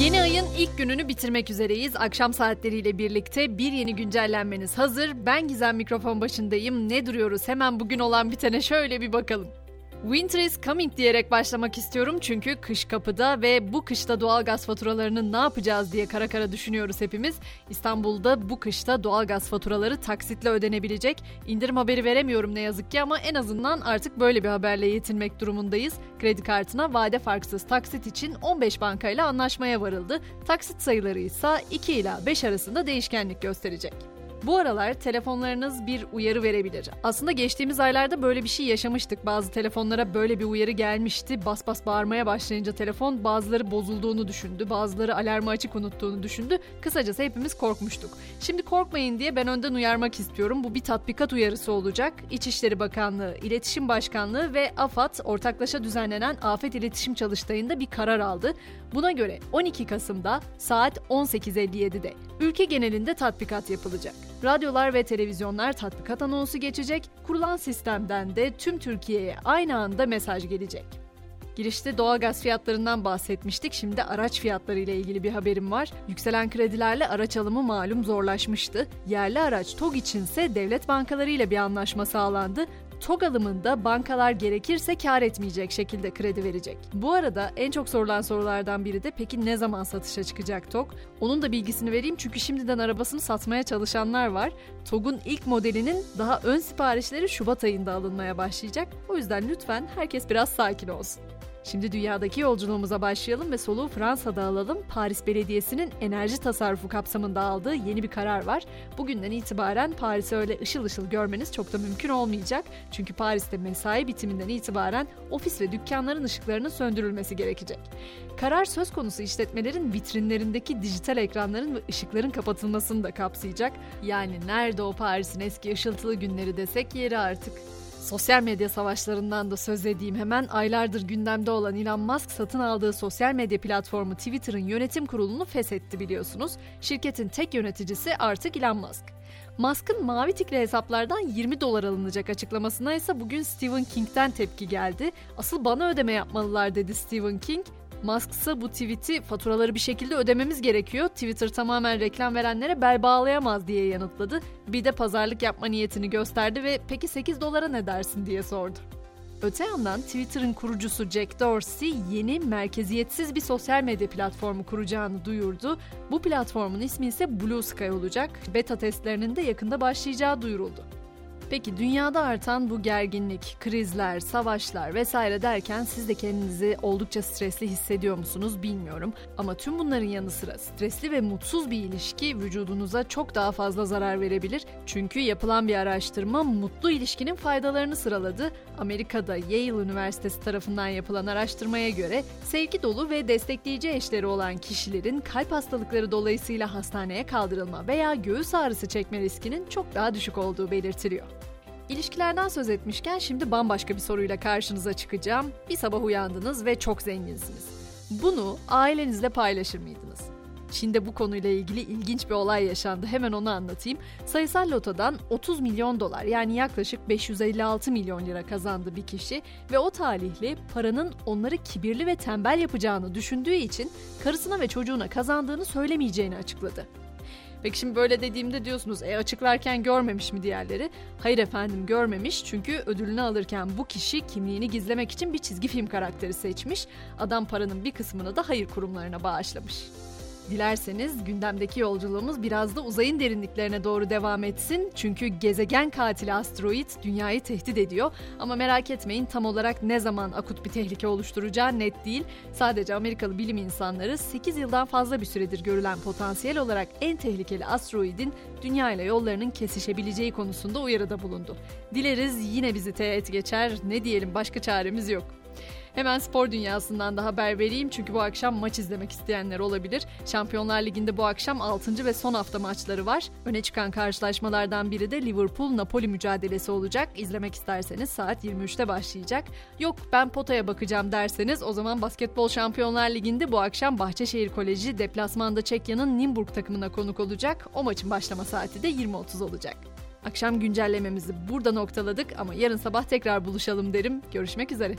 Yeni ayın ilk gününü bitirmek üzereyiz. Akşam saatleriyle birlikte bir yeni güncellenmeniz hazır. Ben Gizem mikrofon başındayım. Ne duruyoruz? Hemen bugün olan bitene şöyle bir bakalım. Winter is coming diyerek başlamak istiyorum çünkü kış kapıda ve bu kışta doğalgaz faturalarını ne yapacağız diye kara kara düşünüyoruz hepimiz. İstanbul'da bu kışta doğalgaz faturaları taksitle ödenebilecek. İndirim haberi veremiyorum ne yazık ki ama en azından artık böyle bir haberle yetinmek durumundayız. Kredi kartına vade farksız taksit için 15 bankayla anlaşmaya varıldı. Taksit sayıları ise 2 ila 5 arasında değişkenlik gösterecek. Bu aralar telefonlarınız bir uyarı verebilir. Aslında geçtiğimiz aylarda böyle bir şey yaşamıştık. Bazı telefonlara böyle bir uyarı gelmişti. Bas bas bağırmaya başlayınca telefon bazıları bozulduğunu düşündü, bazıları alarmı açık unuttuğunu düşündü. Kısacası hepimiz korkmuştuk. Şimdi korkmayın diye ben önden uyarmak istiyorum. Bu bir tatbikat uyarısı olacak. İçişleri Bakanlığı, İletişim Başkanlığı ve AFAD ortaklaşa düzenlenen Afet İletişim Çalıştayı'nda bir karar aldı. Buna göre 12 Kasım'da saat 18.57'de ülke genelinde tatbikat yapılacak. Radyolar ve televizyonlar tatbikat anonsu geçecek, kurulan sistemden de tüm Türkiye'ye aynı anda mesaj gelecek. Girişte doğalgaz fiyatlarından bahsetmiştik. Şimdi araç fiyatları ile ilgili bir haberim var. Yükselen kredilerle araç alımı malum zorlaşmıştı. Yerli araç TOG içinse devlet bankaları ile bir anlaşma sağlandı. TOG alımında bankalar gerekirse kar etmeyecek şekilde kredi verecek. Bu arada en çok sorulan sorulardan biri de peki ne zaman satışa çıkacak TOG? Onun da bilgisini vereyim çünkü şimdiden arabasını satmaya çalışanlar var. TOG'un ilk modelinin daha ön siparişleri Şubat ayında alınmaya başlayacak. O yüzden lütfen herkes biraz sakin olsun. Şimdi dünyadaki yolculuğumuza başlayalım ve soluğu Fransa'da alalım. Paris Belediyesi'nin enerji tasarrufu kapsamında aldığı yeni bir karar var. Bugünden itibaren Paris'i öyle ışıl ışıl görmeniz çok da mümkün olmayacak. Çünkü Paris'te mesai bitiminden itibaren ofis ve dükkanların ışıklarının söndürülmesi gerekecek. Karar söz konusu işletmelerin vitrinlerindeki dijital ekranların ve ışıkların kapatılmasını da kapsayacak. Yani nerede o Paris'in eski ışıltılı günleri desek yeri artık. Sosyal medya savaşlarından da söz edeyim hemen. Aylardır gündemde olan Elon Musk satın aldığı sosyal medya platformu Twitter'ın yönetim kurulunu feshetti biliyorsunuz. Şirketin tek yöneticisi artık Elon Musk. Musk'ın mavi tikli hesaplardan 20 dolar alınacak açıklamasına ise bugün Stephen King'den tepki geldi. Asıl bana ödeme yapmalılar dedi Stephen King. Musk ise bu tweet'i faturaları bir şekilde ödememiz gerekiyor. Twitter tamamen reklam verenlere bel bağlayamaz diye yanıtladı. Bir de pazarlık yapma niyetini gösterdi ve peki 8 dolara ne dersin diye sordu. Öte yandan Twitter'ın kurucusu Jack Dorsey yeni merkeziyetsiz bir sosyal medya platformu kuracağını duyurdu. Bu platformun ismi ise Blue Sky olacak. Beta testlerinin de yakında başlayacağı duyuruldu. Peki dünyada artan bu gerginlik, krizler, savaşlar vesaire derken siz de kendinizi oldukça stresli hissediyor musunuz bilmiyorum. Ama tüm bunların yanı sıra stresli ve mutsuz bir ilişki vücudunuza çok daha fazla zarar verebilir. Çünkü yapılan bir araştırma mutlu ilişkinin faydalarını sıraladı. Amerika'da Yale Üniversitesi tarafından yapılan araştırmaya göre sevgi dolu ve destekleyici eşleri olan kişilerin kalp hastalıkları dolayısıyla hastaneye kaldırılma veya göğüs ağrısı çekme riskinin çok daha düşük olduğu belirtiliyor. İlişkilerden söz etmişken şimdi bambaşka bir soruyla karşınıza çıkacağım. Bir sabah uyandınız ve çok zenginsiniz. Bunu ailenizle paylaşır mıydınız? Çin'de bu konuyla ilgili ilginç bir olay yaşandı. Hemen onu anlatayım. Sayısal lotodan 30 milyon dolar yani yaklaşık 556 milyon lira kazandı bir kişi ve o talihli paranın onları kibirli ve tembel yapacağını düşündüğü için karısına ve çocuğuna kazandığını söylemeyeceğini açıkladı. Peki şimdi böyle dediğimde diyorsunuz e açıklarken görmemiş mi diğerleri? Hayır efendim görmemiş çünkü ödülünü alırken bu kişi kimliğini gizlemek için bir çizgi film karakteri seçmiş. Adam paranın bir kısmını da hayır kurumlarına bağışlamış. Dilerseniz gündemdeki yolculuğumuz biraz da uzayın derinliklerine doğru devam etsin. Çünkü gezegen katili asteroid dünyayı tehdit ediyor. Ama merak etmeyin tam olarak ne zaman akut bir tehlike oluşturacağı net değil. Sadece Amerikalı bilim insanları 8 yıldan fazla bir süredir görülen potansiyel olarak en tehlikeli asteroidin dünya ile yollarının kesişebileceği konusunda uyarıda bulundu. Dileriz yine bizi teğet geçer. Ne diyelim başka çaremiz yok. Hemen spor dünyasından da haber vereyim çünkü bu akşam maç izlemek isteyenler olabilir. Şampiyonlar Ligi'nde bu akşam 6. ve son hafta maçları var. Öne çıkan karşılaşmalardan biri de Liverpool-Napoli mücadelesi olacak. İzlemek isterseniz saat 23'te başlayacak. Yok ben potaya bakacağım derseniz o zaman Basketbol Şampiyonlar Ligi'nde bu akşam Bahçeşehir Koleji deplasmanda Çekya'nın Nimburg takımına konuk olacak. O maçın başlama saati de 20.30 olacak. Akşam güncellememizi burada noktaladık ama yarın sabah tekrar buluşalım derim. Görüşmek üzere.